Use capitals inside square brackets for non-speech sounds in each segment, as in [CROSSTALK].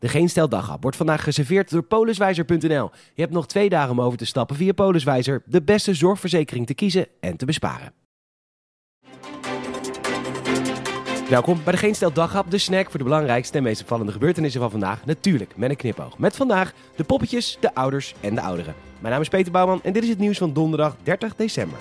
De Geen Stel Daghap wordt vandaag geserveerd door poliswijzer.nl. Je hebt nog twee dagen om over te stappen via Poliswijzer, de beste zorgverzekering te kiezen en te besparen. Welkom bij de Geen Stel Daghap, de snack voor de belangrijkste en meest opvallende gebeurtenissen van vandaag. Natuurlijk met een knipoog. Met vandaag de poppetjes, de ouders en de ouderen. Mijn naam is Peter Bouwman en dit is het nieuws van donderdag 30 december.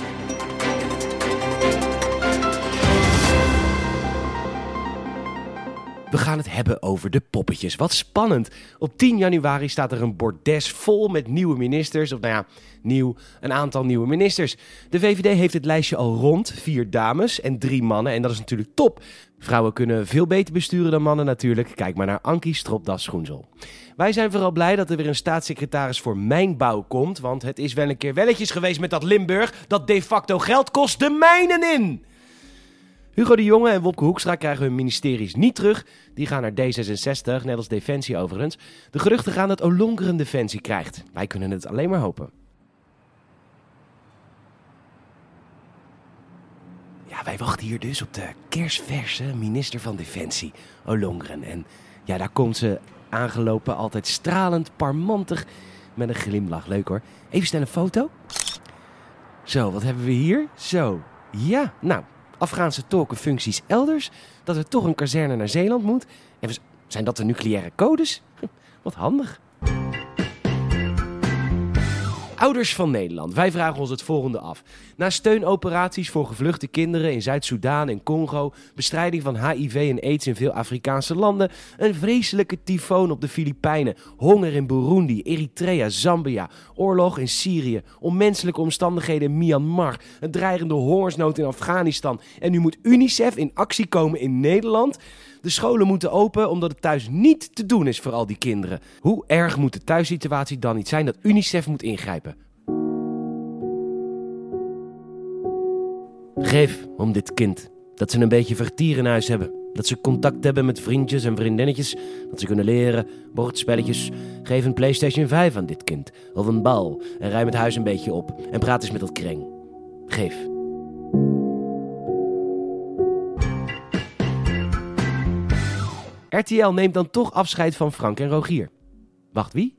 Gaan het hebben over de poppetjes. Wat spannend. Op 10 januari staat er een bordes vol met nieuwe ministers. Of nou ja, nieuw, een aantal nieuwe ministers. De VVD heeft het lijstje al rond. Vier dames en drie mannen. En dat is natuurlijk top. Vrouwen kunnen veel beter besturen dan mannen natuurlijk. Kijk maar naar Ankie Stropdas Schoensel. Wij zijn vooral blij dat er weer een staatssecretaris voor mijnbouw komt. Want het is wel een keer welletjes geweest met dat Limburg. Dat de facto geld kost de mijnen in. Hugo de Jonge en Wopke Hoekstra krijgen hun ministeries niet terug. Die gaan naar D66, net als Defensie overigens. De geruchten gaan dat Olongeren Defensie krijgt. Wij kunnen het alleen maar hopen. Ja, wij wachten hier dus op de kerstverse minister van Defensie, Olongeren. En ja, daar komt ze aangelopen, altijd stralend, parmantig, met een glimlach. Leuk hoor. Even snel een foto. Zo, wat hebben we hier? Zo, ja, nou, Afghaanse tolkenfuncties elders, dat er toch een kazerne naar Zeeland moet. En zijn dat de nucleaire codes? [LAUGHS] Wat handig. Ouders van Nederland, wij vragen ons het volgende af. Na steunoperaties voor gevluchte kinderen in Zuid-Soedan en Congo, bestrijding van HIV en AIDS in veel Afrikaanse landen, een vreselijke tyfoon op de Filipijnen, honger in Burundi, Eritrea, Zambia, oorlog in Syrië, onmenselijke omstandigheden in Myanmar, een dreigende hongersnood in Afghanistan en nu moet UNICEF in actie komen in Nederland. De scholen moeten open omdat het thuis niet te doen is voor al die kinderen. Hoe erg moet de thuissituatie dan niet zijn dat UNICEF moet ingrijpen? Geef om dit kind dat ze een beetje vertier in huis hebben. Dat ze contact hebben met vriendjes en vriendinnetjes. Dat ze kunnen leren, bordspelletjes. Geef een PlayStation 5 aan dit kind. Of een bal. En ruim het huis een beetje op. En praat eens met dat kring. Geef. RTL neemt dan toch afscheid van Frank en Rogier. Wacht, wie?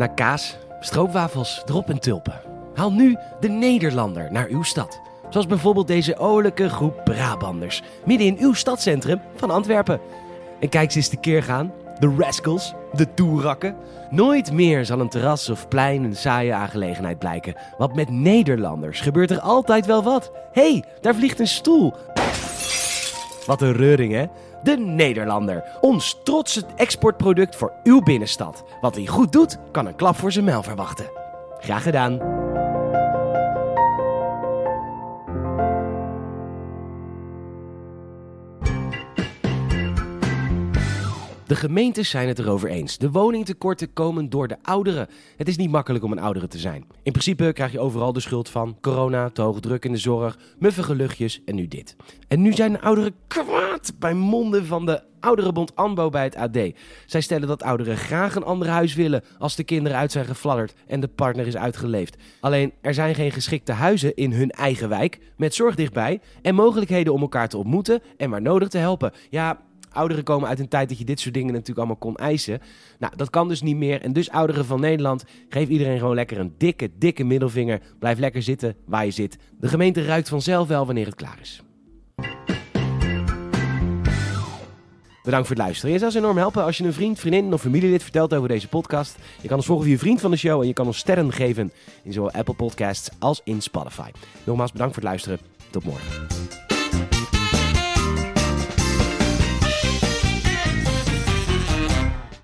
Na kaas, stroopwafels, drop en tulpen. Haal nu de Nederlander naar uw stad. Zoals bijvoorbeeld deze olijke groep Brabanders. Midden in uw stadcentrum van Antwerpen. En kijk ze eens keer gaan de rascals, de toerakken. Nooit meer zal een terras of plein een saaie aangelegenheid blijken. Want met Nederlanders gebeurt er altijd wel wat. Hey, daar vliegt een stoel. Wat een reuring, hè? De Nederlander. Ons trotse exportproduct voor uw binnenstad. Wat hij goed doet, kan een klap voor zijn mijl verwachten. Graag gedaan. De gemeentes zijn het erover eens. De woningtekorten komen door de ouderen. Het is niet makkelijk om een oudere te zijn. In principe krijg je overal de schuld van corona, te hoge druk in de zorg, muffige luchtjes en nu dit. En nu zijn de ouderen kwaad bij monden van de Ouderenbond ANBO bij het AD. Zij stellen dat ouderen graag een ander huis willen als de kinderen uit zijn gefladderd en de partner is uitgeleefd. Alleen er zijn geen geschikte huizen in hun eigen wijk met zorg dichtbij en mogelijkheden om elkaar te ontmoeten en waar nodig te helpen. Ja, Ouderen komen uit een tijd dat je dit soort dingen natuurlijk allemaal kon eisen. Nou, dat kan dus niet meer. En dus ouderen van Nederland, geef iedereen gewoon lekker een dikke, dikke middelvinger. Blijf lekker zitten waar je zit. De gemeente ruikt vanzelf wel wanneer het klaar is. Bedankt voor het luisteren. Je zou ons enorm helpen als je een vriend, vriendin of familielid vertelt over deze podcast. Je kan ons volgen via vriend van de show en je kan ons sterren geven in zowel Apple Podcasts als in Spotify. Nogmaals bedankt voor het luisteren. Tot morgen.